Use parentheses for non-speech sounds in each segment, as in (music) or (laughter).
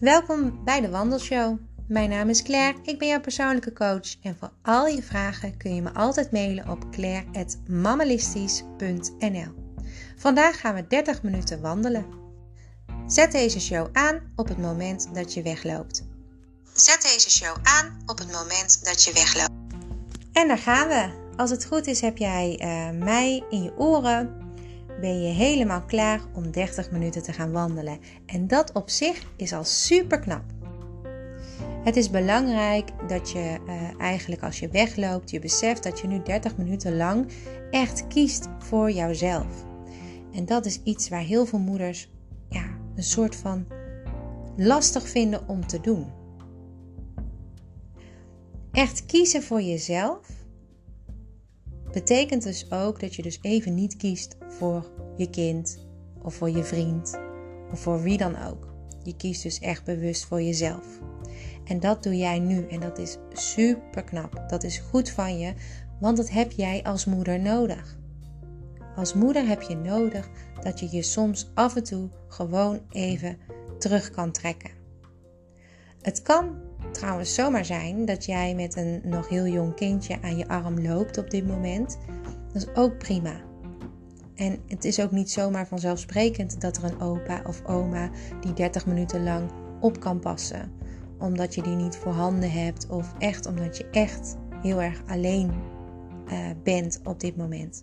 Welkom bij de Wandelshow. Mijn naam is Claire, ik ben jouw persoonlijke coach en voor al je vragen kun je me altijd mailen op claire.mammalistisch.nl. Vandaag gaan we 30 minuten wandelen. Zet deze show aan op het moment dat je wegloopt. Zet deze show aan op het moment dat je wegloopt. En daar gaan we. Als het goed is heb jij uh, mij in je oren ben je helemaal klaar om 30 minuten te gaan wandelen. En dat op zich is al super knap. Het is belangrijk dat je uh, eigenlijk als je wegloopt, je beseft dat je nu 30 minuten lang echt kiest voor jouzelf. En dat is iets waar heel veel moeders ja, een soort van lastig vinden om te doen. Echt kiezen voor jezelf betekent dus ook dat je dus even niet kiest voor je kind of voor je vriend of voor wie dan ook. Je kiest dus echt bewust voor jezelf. En dat doe jij nu en dat is super knap. Dat is goed van je, want dat heb jij als moeder nodig. Als moeder heb je nodig dat je je soms af en toe gewoon even terug kan trekken. Het kan trouwens zomaar zijn dat jij met een nog heel jong kindje aan je arm loopt op dit moment. Dat is ook prima. En het is ook niet zomaar vanzelfsprekend dat er een opa of oma die 30 minuten lang op kan passen. Omdat je die niet voorhanden hebt of echt omdat je echt heel erg alleen uh, bent op dit moment.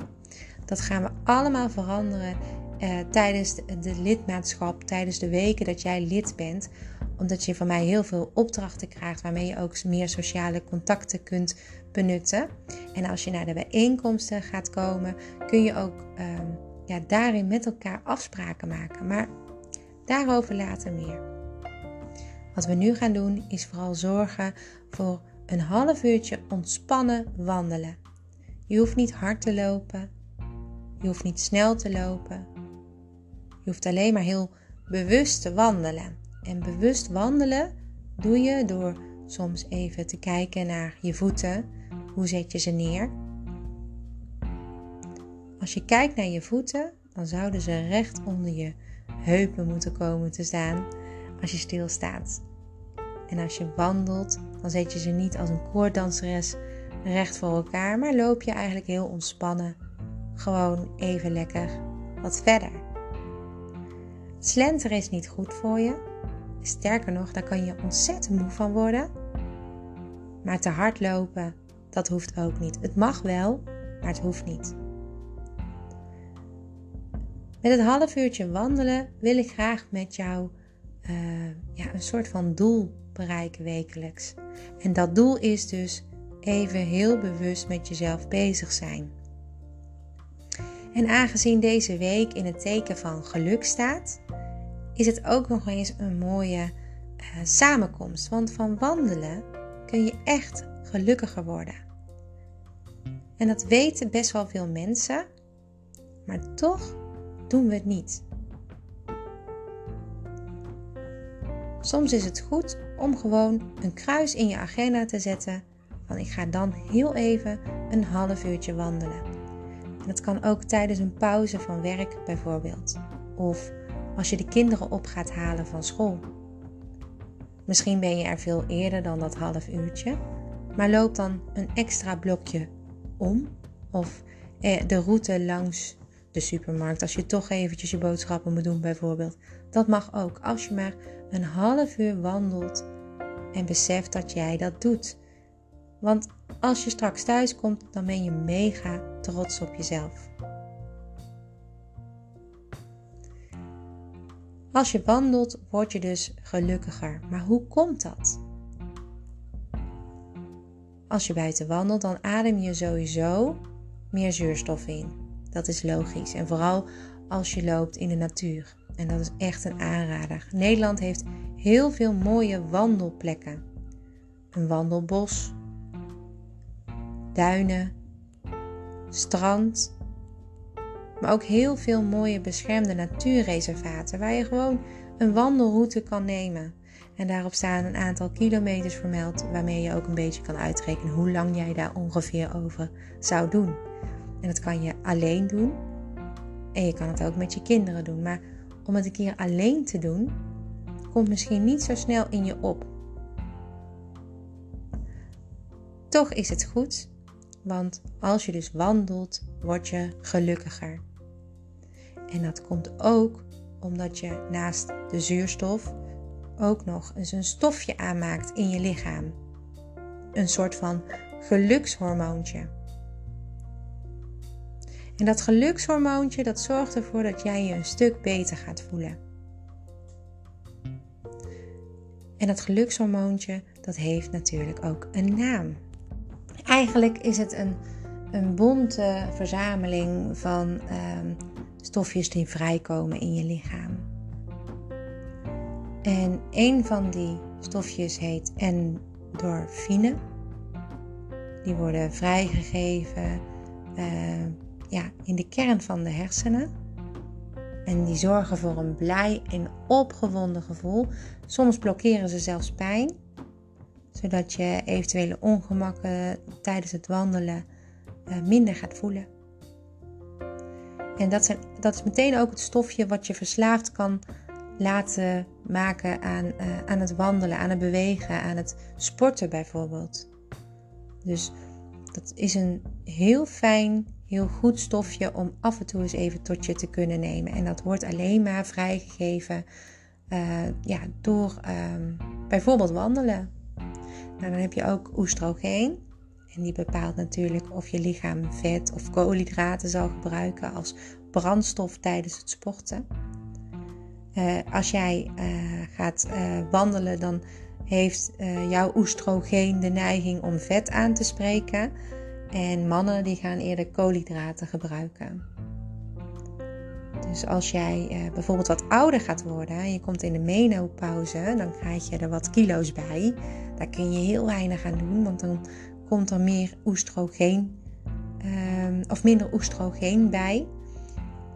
Dat gaan we allemaal veranderen uh, tijdens de, de lidmaatschap, tijdens de weken dat jij lid bent omdat je van mij heel veel opdrachten krijgt waarmee je ook meer sociale contacten kunt benutten. En als je naar de bijeenkomsten gaat komen, kun je ook ehm, ja, daarin met elkaar afspraken maken. Maar daarover later meer. Wat we nu gaan doen is vooral zorgen voor een half uurtje ontspannen wandelen. Je hoeft niet hard te lopen. Je hoeft niet snel te lopen. Je hoeft alleen maar heel bewust te wandelen. En bewust wandelen doe je door soms even te kijken naar je voeten. Hoe zet je ze neer? Als je kijkt naar je voeten, dan zouden ze recht onder je heupen moeten komen te staan als je stilstaat. En als je wandelt, dan zet je ze niet als een koorddanseres recht voor elkaar, maar loop je eigenlijk heel ontspannen, gewoon even lekker wat verder. Slenteren is niet goed voor je, Sterker nog, daar kan je ontzettend moe van worden. Maar te hard lopen, dat hoeft ook niet. Het mag wel, maar het hoeft niet. Met het half uurtje wandelen wil ik graag met jou uh, ja, een soort van doel bereiken wekelijks. En dat doel is dus even heel bewust met jezelf bezig zijn. En aangezien deze week in het teken van geluk staat, is het ook nog eens een mooie uh, samenkomst. Want van wandelen kun je echt gelukkiger worden. En dat weten best wel veel mensen, maar toch doen we het niet. Soms is het goed om gewoon een kruis in je agenda te zetten van ik ga dan heel even een half uurtje wandelen. En dat kan ook tijdens een pauze van werk bijvoorbeeld. Of als je de kinderen op gaat halen van school. Misschien ben je er veel eerder dan dat half uurtje, maar loop dan een extra blokje om of eh, de route langs de supermarkt als je toch eventjes je boodschappen moet doen bijvoorbeeld. Dat mag ook als je maar een half uur wandelt en beseft dat jij dat doet. Want als je straks thuis komt, dan ben je mega trots op jezelf. Als je wandelt, word je dus gelukkiger. Maar hoe komt dat? Als je buiten wandelt, dan adem je sowieso meer zuurstof in. Dat is logisch. En vooral als je loopt in de natuur. En dat is echt een aanrader. Nederland heeft heel veel mooie wandelplekken. Een wandelbos, duinen, strand, maar ook heel veel mooie beschermde natuurreservaten waar je gewoon een wandelroute kan nemen. En daarop staan een aantal kilometers vermeld waarmee je ook een beetje kan uitrekenen hoe lang jij daar ongeveer over zou doen. En dat kan je alleen doen en je kan het ook met je kinderen doen. Maar om het een keer alleen te doen, komt misschien niet zo snel in je op. Toch is het goed, want als je dus wandelt, word je gelukkiger. En dat komt ook omdat je naast de zuurstof ook nog eens een stofje aanmaakt in je lichaam. Een soort van gelukshormoontje. En dat gelukshormoontje dat zorgt ervoor dat jij je een stuk beter gaat voelen. En dat gelukshormoontje dat heeft natuurlijk ook een naam. Eigenlijk is het een, een bonte verzameling van um, stofjes die vrijkomen in je lichaam. En een van die stofjes heet endorfine. Die worden vrijgegeven uh, ja, in de kern van de hersenen. En die zorgen voor een blij en opgewonden gevoel. Soms blokkeren ze zelfs pijn, zodat je eventuele ongemakken tijdens het wandelen uh, minder gaat voelen. En dat, zijn, dat is meteen ook het stofje wat je verslaafd kan laten maken aan, uh, aan het wandelen, aan het bewegen, aan het sporten bijvoorbeeld. Dus dat is een heel fijn, heel goed stofje om af en toe eens even tot je te kunnen nemen. En dat wordt alleen maar vrijgegeven uh, ja, door um, bijvoorbeeld wandelen. Nou, dan heb je ook oestrogeen. En die bepaalt natuurlijk of je lichaam vet of koolhydraten zal gebruiken als brandstof tijdens het sporten. Uh, als jij uh, gaat uh, wandelen, dan heeft jouw oestrogeen de neiging om vet aan te spreken. En mannen die gaan eerder koolhydraten gebruiken. Dus als jij bijvoorbeeld wat ouder gaat worden en je komt in de menopauze, dan krijg je er wat kilo's bij. Daar kun je heel weinig aan doen, want dan komt er meer oestrogeen um, of minder oestrogeen bij.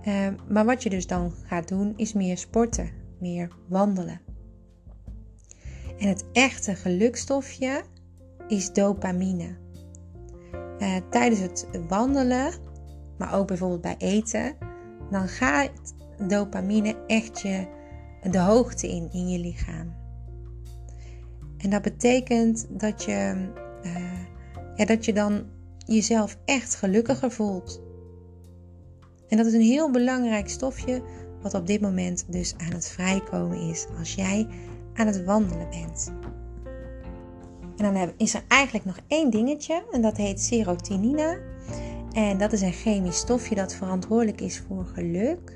Uh, maar wat je dus dan gaat doen is meer sporten, meer wandelen. En het echte gelukstofje is dopamine. Uh, tijdens het wandelen, maar ook bijvoorbeeld bij eten, dan gaat dopamine echt je de hoogte in in je lichaam. En dat betekent dat je, uh, dat je dan jezelf echt gelukkiger voelt. En dat is een heel belangrijk stofje wat op dit moment dus aan het vrijkomen is als jij aan het wandelen bent. En dan is er eigenlijk nog één dingetje en dat heet serotonine. En dat is een chemisch stofje dat verantwoordelijk is voor geluk,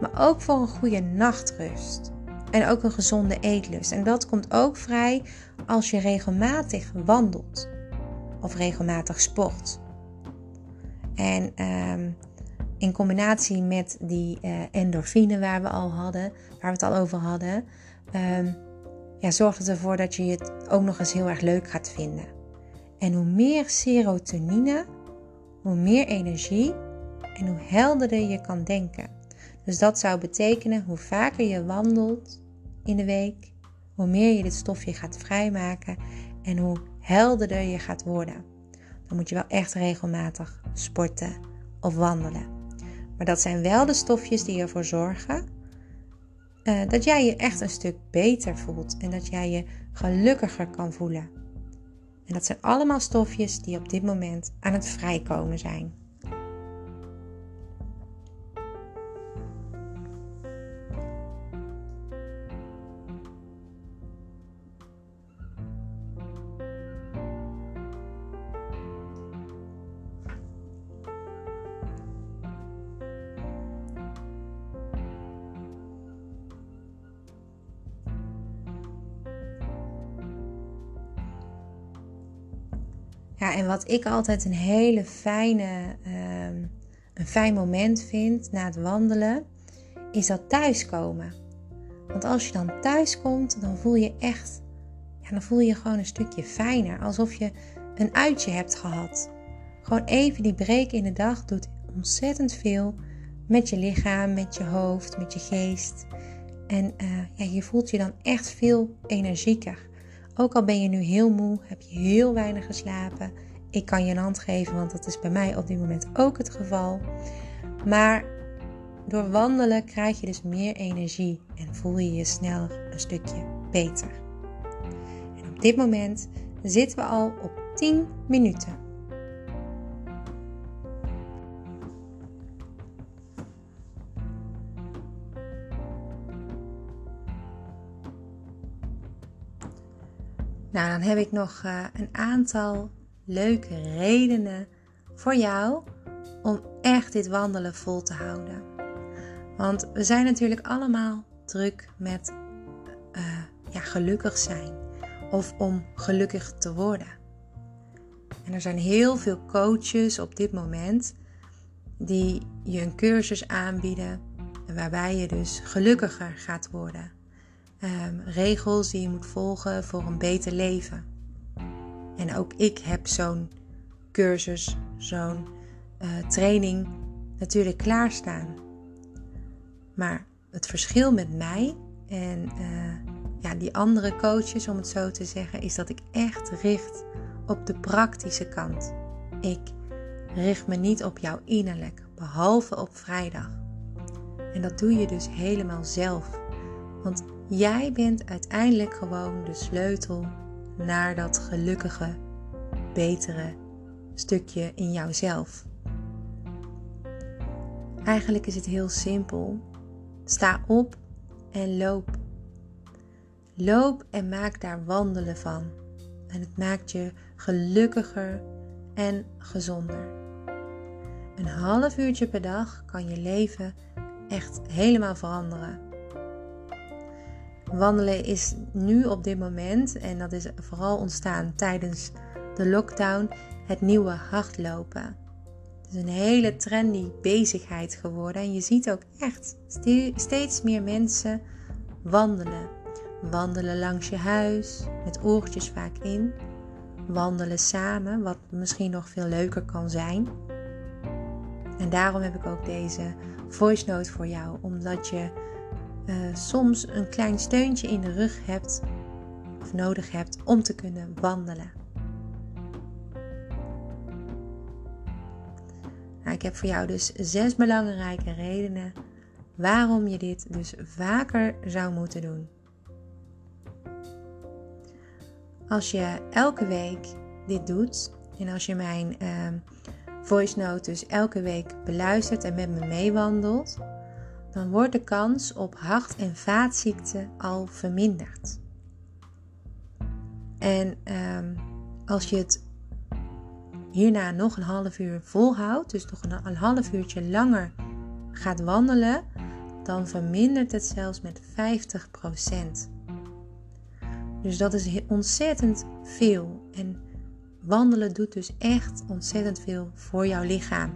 maar ook voor een goede nachtrust. En ook een gezonde eetlust. En dat komt ook vrij als je regelmatig wandelt of regelmatig sport. En um, in combinatie met die uh, endorfine waar we al hadden, waar we het al over hadden, um, ja, zorgt het ervoor dat je het ook nog eens heel erg leuk gaat vinden. En hoe meer serotonine, hoe meer energie en hoe helderder je kan denken. Dus dat zou betekenen hoe vaker je wandelt in de week, hoe meer je dit stofje gaat vrijmaken en hoe helderder je gaat worden. Dan moet je wel echt regelmatig sporten of wandelen. Maar dat zijn wel de stofjes die ervoor zorgen uh, dat jij je echt een stuk beter voelt en dat jij je gelukkiger kan voelen. En dat zijn allemaal stofjes die op dit moment aan het vrijkomen zijn. En wat ik altijd een hele fijne, um, een fijn moment vind na het wandelen, is dat thuiskomen. Want als je dan thuis komt, dan voel je echt, ja, dan voel je gewoon een stukje fijner. Alsof je een uitje hebt gehad. Gewoon even die break in de dag doet ontzettend veel met je lichaam, met je hoofd, met je geest. En uh, ja, je voelt je dan echt veel energieker. Ook al ben je nu heel moe, heb je heel weinig geslapen. Ik kan je een hand geven, want dat is bij mij op dit moment ook het geval. Maar door wandelen krijg je dus meer energie en voel je je snel een stukje beter. En op dit moment zitten we al op 10 minuten. Nou, dan heb ik nog uh, een aantal leuke redenen voor jou om echt dit wandelen vol te houden. Want we zijn natuurlijk allemaal druk met uh, ja, gelukkig zijn of om gelukkig te worden. En er zijn heel veel coaches op dit moment die je een cursus aanbieden waarbij je dus gelukkiger gaat worden. Um, regels die je moet volgen voor een beter leven. En ook ik heb zo'n cursus, zo'n uh, training natuurlijk klaarstaan. Maar het verschil met mij en uh, ja, die andere coaches, om het zo te zeggen, is dat ik echt richt op de praktische kant. Ik richt me niet op jou innerlijk, behalve op vrijdag. En dat doe je dus helemaal zelf. Want jij bent uiteindelijk gewoon de sleutel naar dat gelukkige, betere stukje in jouzelf. Eigenlijk is het heel simpel. Sta op en loop. Loop en maak daar wandelen van. En het maakt je gelukkiger en gezonder. Een half uurtje per dag kan je leven echt helemaal veranderen. Wandelen is nu op dit moment, en dat is vooral ontstaan tijdens de lockdown, het nieuwe hardlopen. Het is een hele trendy bezigheid geworden en je ziet ook echt steeds meer mensen wandelen. Wandelen langs je huis, met oortjes vaak in. Wandelen samen, wat misschien nog veel leuker kan zijn. En daarom heb ik ook deze voice note voor jou, omdat je uh, soms een klein steuntje in de rug hebt of nodig hebt om te kunnen wandelen. Nou, ik heb voor jou dus zes belangrijke redenen waarom je dit dus vaker zou moeten doen. Als je elke week dit doet en als je mijn uh, voice note dus elke week beluistert en met me meewandelt, dan wordt de kans op hart- en vaatziekten al verminderd. En um, als je het hierna nog een half uur volhoudt, dus nog een, een half uurtje langer gaat wandelen, dan vermindert het zelfs met 50%. Dus dat is ontzettend veel. En wandelen doet dus echt ontzettend veel voor jouw lichaam.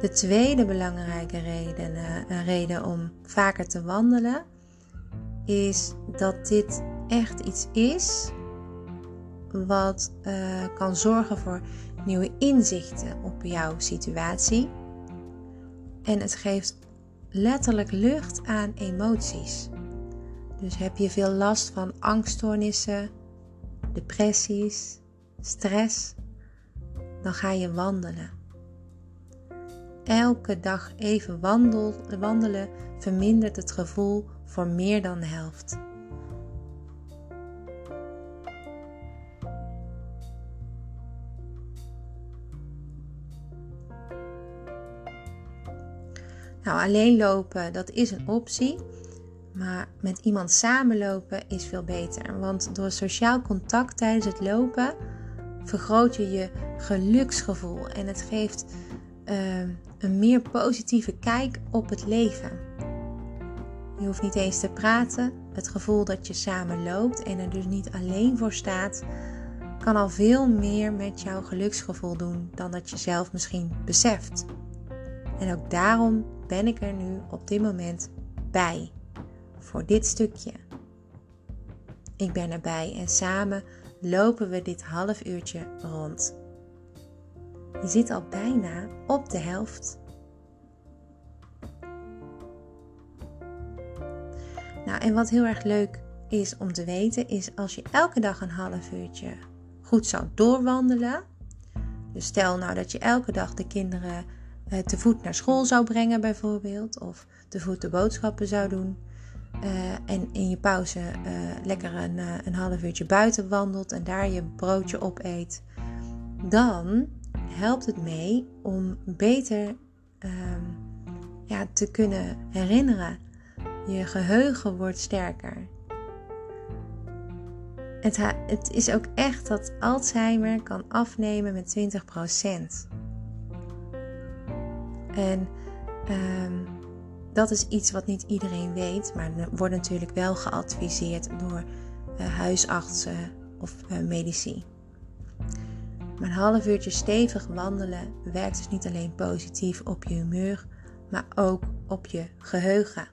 De tweede belangrijke reden, uh, reden om vaker te wandelen is dat dit echt iets is wat uh, kan zorgen voor nieuwe inzichten op jouw situatie. En het geeft letterlijk lucht aan emoties. Dus heb je veel last van angststoornissen, depressies, stress, dan ga je wandelen. Elke dag even wandel, wandelen vermindert het gevoel voor meer dan de helft. Nou, alleen lopen, dat is een optie. Maar met iemand samenlopen is veel beter. Want door sociaal contact tijdens het lopen vergroot je je geluksgevoel. En het geeft uh, een meer positieve kijk op het leven. Je hoeft niet eens te praten. Het gevoel dat je samen loopt en er dus niet alleen voor staat, kan al veel meer met jouw geluksgevoel doen dan dat je zelf misschien beseft. En ook daarom ben ik er nu op dit moment bij. Voor dit stukje. Ik ben erbij en samen lopen we dit half uurtje rond. Je zit al bijna op de helft. Nou, en wat heel erg leuk is om te weten, is als je elke dag een half uurtje goed zou doorwandelen, Dus stel nou dat je elke dag de kinderen uh, te voet naar school zou brengen, bijvoorbeeld, of te voet de boodschappen zou doen. Uh, en in je pauze uh, lekker een, een half uurtje buiten wandelt en daar je broodje opeet. Dan helpt het mee om beter ehm, ja, te kunnen herinneren. Je geheugen wordt sterker. Het, het is ook echt dat Alzheimer kan afnemen met 20%. En um, dat is iets wat niet iedereen weet, maar wordt natuurlijk wel geadviseerd door uh, huisartsen of uh, medici. Maar een half uurtje stevig wandelen werkt dus niet alleen positief op je humeur, maar ook op je geheugen.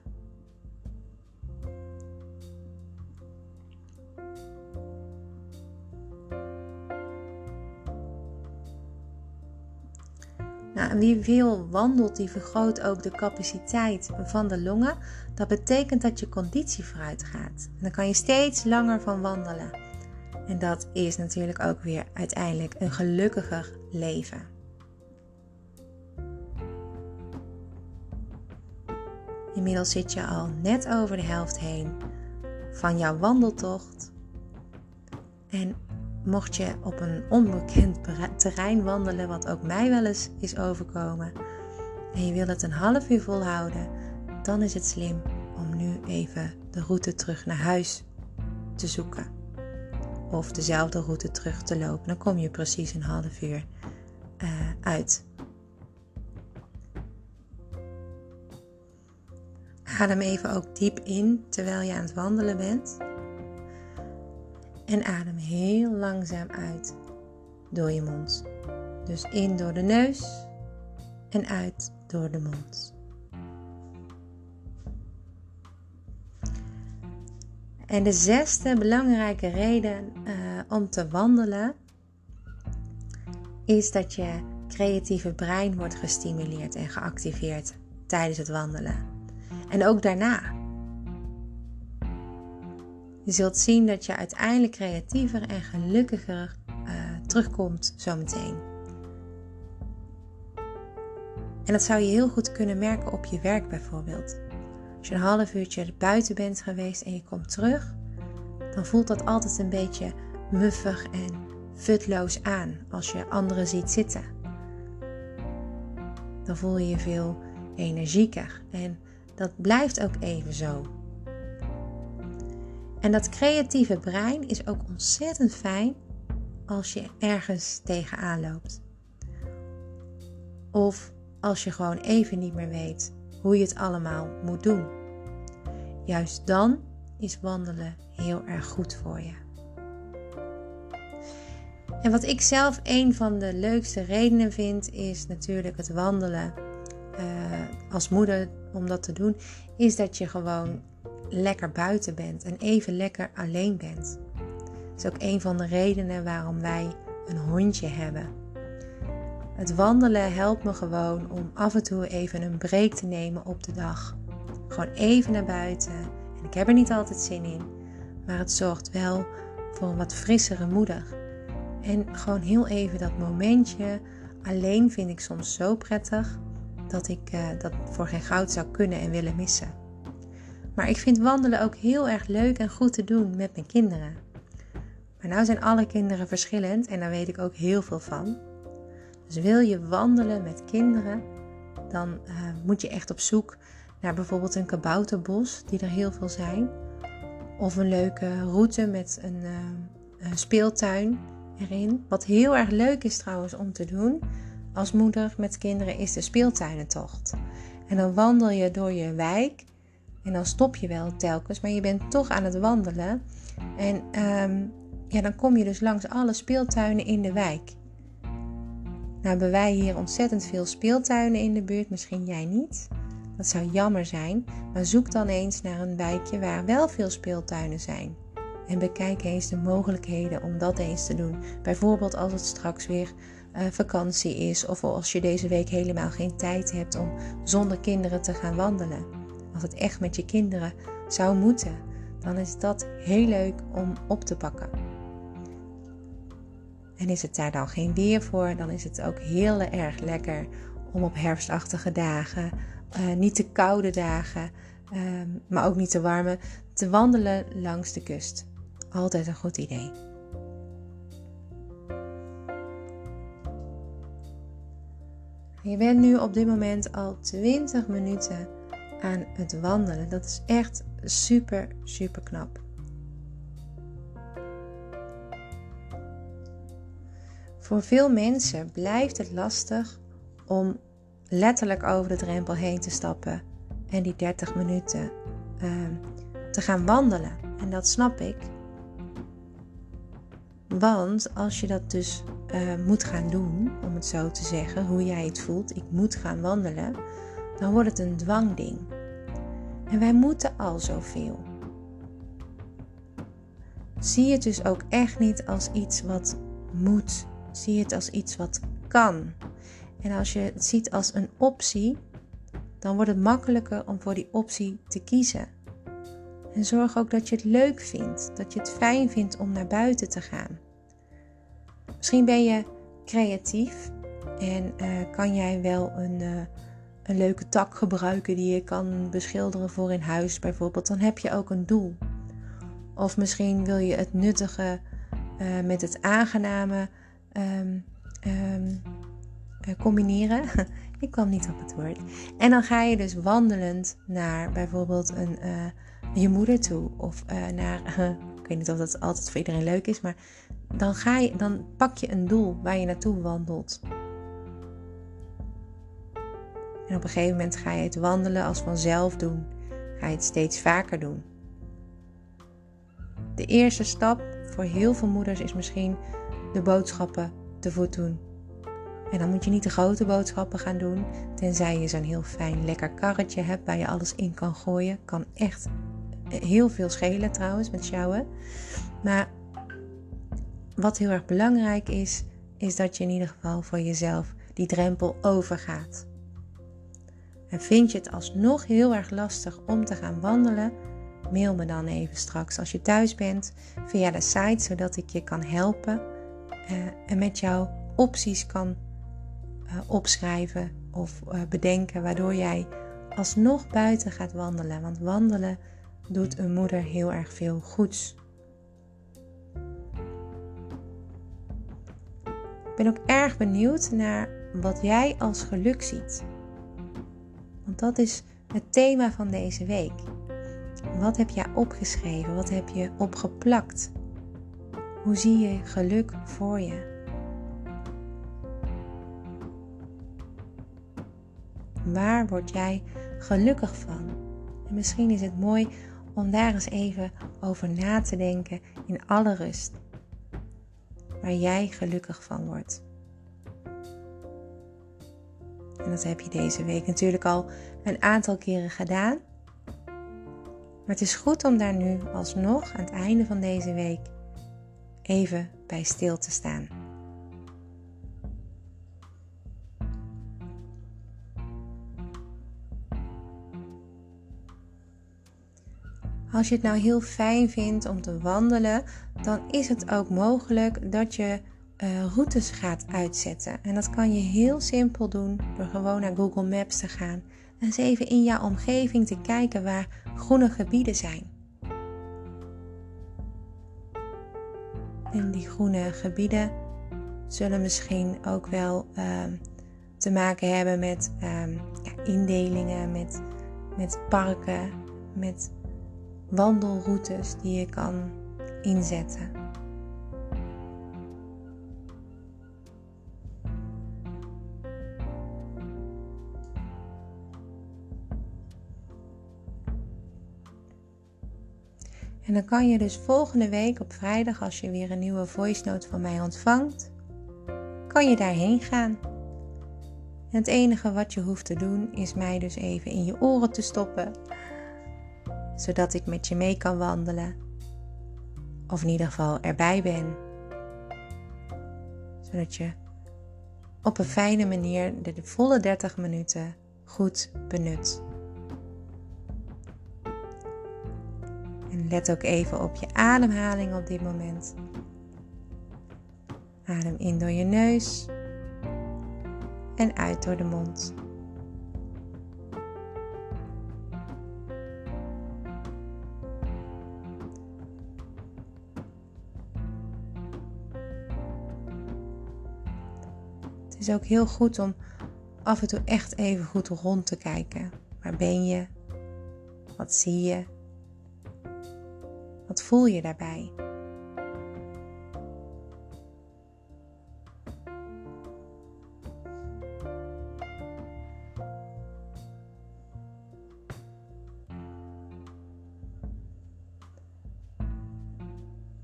Nou, en wie veel wandelt, die vergroot ook de capaciteit van de longen. Dat betekent dat je conditie vooruit gaat. En dan kan je steeds langer van wandelen. En dat is natuurlijk ook weer uiteindelijk een gelukkiger leven. Inmiddels zit je al net over de helft heen van jouw wandeltocht. En mocht je op een onbekend terrein wandelen, wat ook mij wel eens is overkomen, en je wil het een half uur volhouden, dan is het slim om nu even de route terug naar huis te zoeken. Of dezelfde route terug te lopen. Dan kom je precies een half uur uh, uit. Adem even ook diep in terwijl je aan het wandelen bent. En adem heel langzaam uit door je mond. Dus in door de neus en uit door de mond. En de zesde belangrijke reden uh, om te wandelen is dat je creatieve brein wordt gestimuleerd en geactiveerd tijdens het wandelen. En ook daarna. Je zult zien dat je uiteindelijk creatiever en gelukkiger uh, terugkomt zometeen. En dat zou je heel goed kunnen merken op je werk bijvoorbeeld. Als je een half uurtje buiten bent geweest en je komt terug, dan voelt dat altijd een beetje muffig en futloos aan als je anderen ziet zitten. Dan voel je je veel energieker en dat blijft ook even zo. En dat creatieve brein is ook ontzettend fijn als je ergens tegenaan loopt. Of als je gewoon even niet meer weet hoe je het allemaal moet doen. Juist dan is wandelen heel erg goed voor je. En wat ik zelf een van de leukste redenen vind, is natuurlijk het wandelen uh, als moeder om dat te doen, is dat je gewoon lekker buiten bent en even lekker alleen bent. Dat is ook een van de redenen waarom wij een hondje hebben. Het wandelen helpt me gewoon om af en toe even een break te nemen op de dag. Gewoon even naar buiten. En ik heb er niet altijd zin in, maar het zorgt wel voor een wat frissere moeder. En gewoon heel even dat momentje alleen vind ik soms zo prettig dat ik uh, dat voor geen goud zou kunnen en willen missen. Maar ik vind wandelen ook heel erg leuk en goed te doen met mijn kinderen. Maar nou zijn alle kinderen verschillend en daar weet ik ook heel veel van. Dus wil je wandelen met kinderen, dan uh, moet je echt op zoek naar bijvoorbeeld een kabouterbos, die er heel veel zijn. Of een leuke route met een, uh, een speeltuin erin. Wat heel erg leuk is trouwens om te doen als moeder met kinderen is de speeltuinentocht. En dan wandel je door je wijk en dan stop je wel telkens, maar je bent toch aan het wandelen. En ehm, ja, dan kom je dus langs alle speeltuinen in de wijk. Nou hebben wij hier ontzettend veel speeltuinen in de buurt, misschien jij niet. Dat zou jammer zijn, maar zoek dan eens naar een wijkje waar wel veel speeltuinen zijn. En bekijk eens de mogelijkheden om dat eens te doen. Bijvoorbeeld als het straks weer uh, vakantie is of als je deze week helemaal geen tijd hebt om zonder kinderen te gaan wandelen. Als het echt met je kinderen zou moeten, dan is dat heel leuk om op te pakken. En is het daar dan geen weer voor, dan is het ook heel erg lekker om op herfstachtige dagen, uh, niet te koude dagen, Ehm, maar ook niet te warme, te wandelen langs de kust. Altijd een goed idee. Je bent nu op dit moment al 20 minuten aan het wandelen. Dat is echt super, super knap. Voor veel mensen blijft het lastig om letterlijk over de drempel heen te stappen en die 30 minuten ehm, te gaan wandelen. En dat snap ik. Want als je dat dus uh, moet gaan doen, om het zo te zeggen, hoe jij het voelt, ik moet gaan wandelen, dan wordt het een dwangding. En wij moeten al zoveel. Zie het dus ook echt niet als iets wat moet. Zie het als iets wat kan. En als je het ziet als een optie, dan wordt het makkelijker om voor die optie te kiezen. En zorg ook dat je het leuk vindt, dat je het fijn vindt om naar buiten te gaan. Misschien ben je creatief en uh, kan jij wel een, uh, een leuke tak gebruiken die je kan beschilderen voor in huis bijvoorbeeld. Dan heb je ook een doel. Of misschien wil je het nuttige uh, met het aangename um, um, combineren. (laughs) Ik kwam niet op het woord. En dan ga je dus wandelend naar bijvoorbeeld een, uh, je moeder toe. Of uh, naar, (laughs) ik weet niet of dat altijd voor iedereen leuk is, maar dan, ga je, dan pak je een doel waar je naartoe wandelt. En op een gegeven moment ga je het wandelen als vanzelf doen. Ga je het steeds vaker doen. De eerste stap voor heel veel moeders is misschien de boodschappen te voet doen. En dan moet je niet de grote boodschappen gaan doen, tenzij je zo'n heel fijn lekker karretje hebt waar je alles in kan gooien. Kan echt heel veel schelen trouwens met sjouwen. Maar wat heel erg belangrijk is, is dat je in ieder geval voor jezelf die drempel overgaat. En vind je het alsnog heel erg lastig om te gaan wandelen, mail me dan even straks als je thuis bent via de site, zodat ik je kan helpen en met jou opties kan uh, opschrijven of uh, bedenken, waardoor jij alsnog buiten gaat wandelen. Want wandelen doet een moeder heel erg veel goeds. Ik ben ook erg benieuwd naar wat jij als geluk ziet. Want dat is het thema van deze week. Wat heb jij opgeschreven? Wat heb je opgeplakt? Hoe zie je geluk voor je? Waar word jij gelukkig van? En misschien is het mooi om daar eens even over na te denken in alle rust. Waar jij gelukkig van wordt. En dat heb je deze week natuurlijk al een aantal keren gedaan. Maar het is goed om daar nu alsnog aan het einde van deze week even bij stil te staan. Als je het nou heel fijn vindt om te wandelen, dan is het ook mogelijk dat je uh, routes gaat uitzetten. En dat kan je heel simpel doen door gewoon naar Google Maps te gaan en eens even in jouw omgeving te kijken waar groene gebieden zijn. En die groene gebieden zullen misschien ook wel uh, te maken hebben met uh, ja, indelingen, met, met parken, met wandelroutes die je kan inzetten. En dan kan je dus volgende week op vrijdag, als je weer een nieuwe voice note van mij ontvangt, kan je daarheen gaan. En het enige wat je hoeft te doen is mij dus even in je oren te stoppen zodat ik met je mee kan wandelen. Of in ieder geval erbij ben. Zodat je op een fijne manier de volle 30 minuten goed benut. Let ook even op je ademhaling op dit moment. Adem in door je neus en uit door de mond. Het is ook heel goed om af en toe echt even goed rond te kijken. Waar ben je? Wat zie je? Wat voel je daarbij?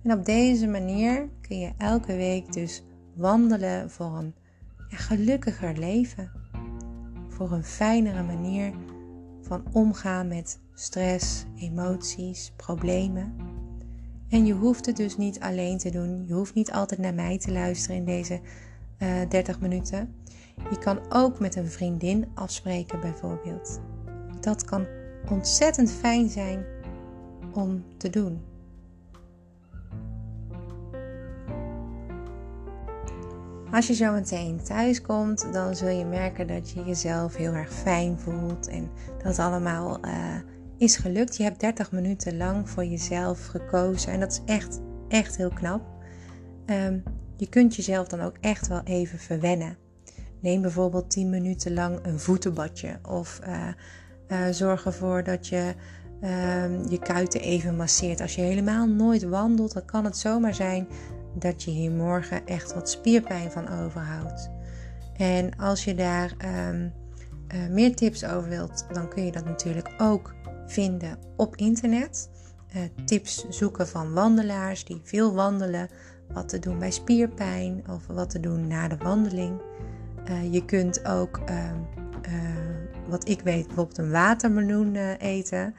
En op deze manier kun je elke week dus wandelen voor een gelukkiger leven. Voor een fijnere manier van omgaan met stress, emoties, problemen. En je hoeft het dus niet alleen te doen. Je hoeft niet altijd naar mij te luisteren in deze uh, eh, 30 minuten. Je kan ook met een vriendin afspreken, bijvoorbeeld. Dat kan ontzettend fijn zijn om te doen. Als je zo meteen thuis komt, dan zul je merken dat je jezelf heel erg fijn voelt en dat allemaal uh, is gelukt. Je hebt 30 minuten lang voor jezelf gekozen en dat is echt, echt heel knap. Um, je kunt jezelf dan ook echt wel even verwennen. Neem bijvoorbeeld 10 minuten lang een voetenbadje of uh, uh, zorg ervoor dat je uh, je kuiten even masseert. Als je helemaal nooit wandelt, dan kan het zomaar zijn dat je hier morgen echt wat spierpijn van overhoudt. En als je daar um, uh, meer tips over wilt, dan kun je dat natuurlijk ook vinden op internet. Uh, tips zoeken van wandelaars die veel wandelen, wat te doen bij spierpijn of wat te doen na de wandeling. Uh, je kunt ook, ehm, wat ik weet, bijvoorbeeld een watermeloen eten.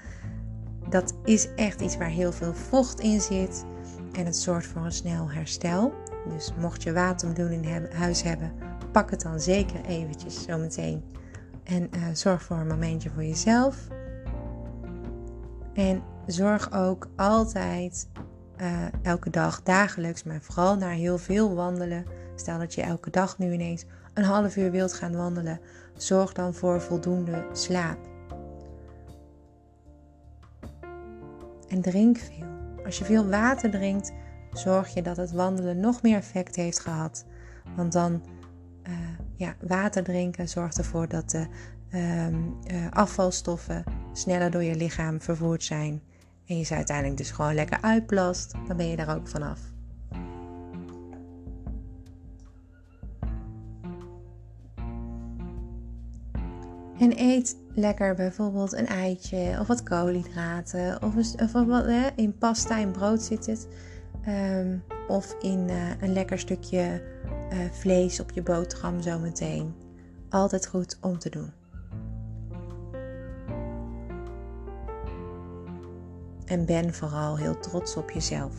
Dat is echt iets waar heel veel vocht in zit. En het zorgt voor een snel herstel. Dus mocht je watermeloen in huis hebben, pak het dan zeker eventjes zometeen. En uh, zorg voor een momentje voor jezelf. En zorg ook altijd uh, elke dag, dagelijks, maar vooral naar heel veel wandelen. Stel dat je elke dag nu ineens een half uur wilt gaan wandelen. Zorg dan voor voldoende slaap. En drink veel. Als je veel water drinkt, zorg je dat het wandelen nog meer effect heeft gehad. Want dan, ja, water drinken zorgt ervoor dat de uh, uh, afvalstoffen sneller door je lichaam vervoerd zijn. En je ze uiteindelijk dus gewoon lekker uitplast. Dan ben je daar ook vanaf. En eet lekker bijvoorbeeld een eitje of wat koolhydraten. Of, of wat, in pasta, in brood zit het. Um, of in uh, een lekker stukje uh, vlees op je boterham zometeen. Altijd goed om te doen. En ben vooral heel trots op jezelf.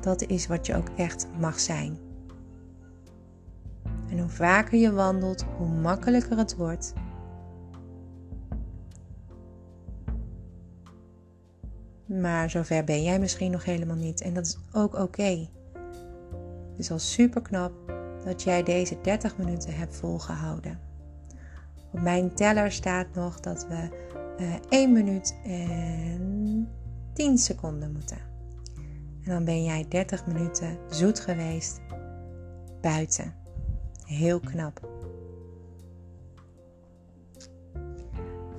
Dat is wat je ook echt mag zijn. En hoe vaker je wandelt, hoe makkelijker het wordt. Maar zover ben jij misschien nog helemaal niet. En dat is ook oké. Het is al super knap dat jij deze 30 minuten hebt volgehouden. Op mijn teller staat nog dat we uh, eh, 1 minuut en 10 seconden moeten. En dan ben jij 30 minuten zoet geweest buiten. Heel knap.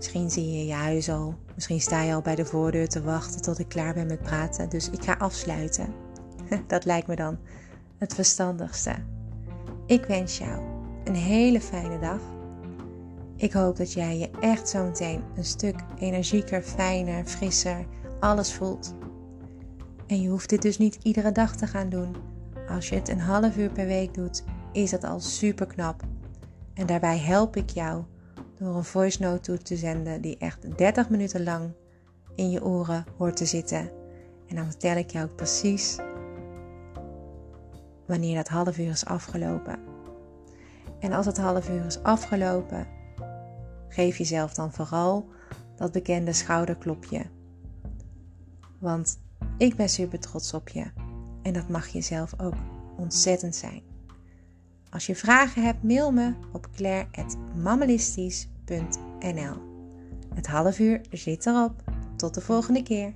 Misschien zie je je huis al. Misschien sta je al bij de voordeur te wachten tot ik klaar ben met praten. Dus ik ga afsluiten. (laughs) Dat lijkt me dan het verstandigste. Ik wens jou een hele fijne dag. Ik hoop dat jij je echt zo meteen een stuk energieker, fijner, frisser, alles voelt. En je hoeft dit dus niet iedere dag te gaan doen. Als je het een half uur per week doet, is dat al super knap. En daarbij help ik jou door een voice note toe te zenden die echt 30 minuten lang in je oren hoort te zitten. En dan vertel ik jou precies wanneer dat half uur is afgelopen. En als het half uur is afgelopen, geef jezelf dan vooral dat bekende schouderklopje. Want ik ben super trots op je en dat mag je zelf ook ontzettend zijn. Als je vragen hebt, mail me op claire.mammalistisch.nl Het half uur zit erop. Tot de volgende keer.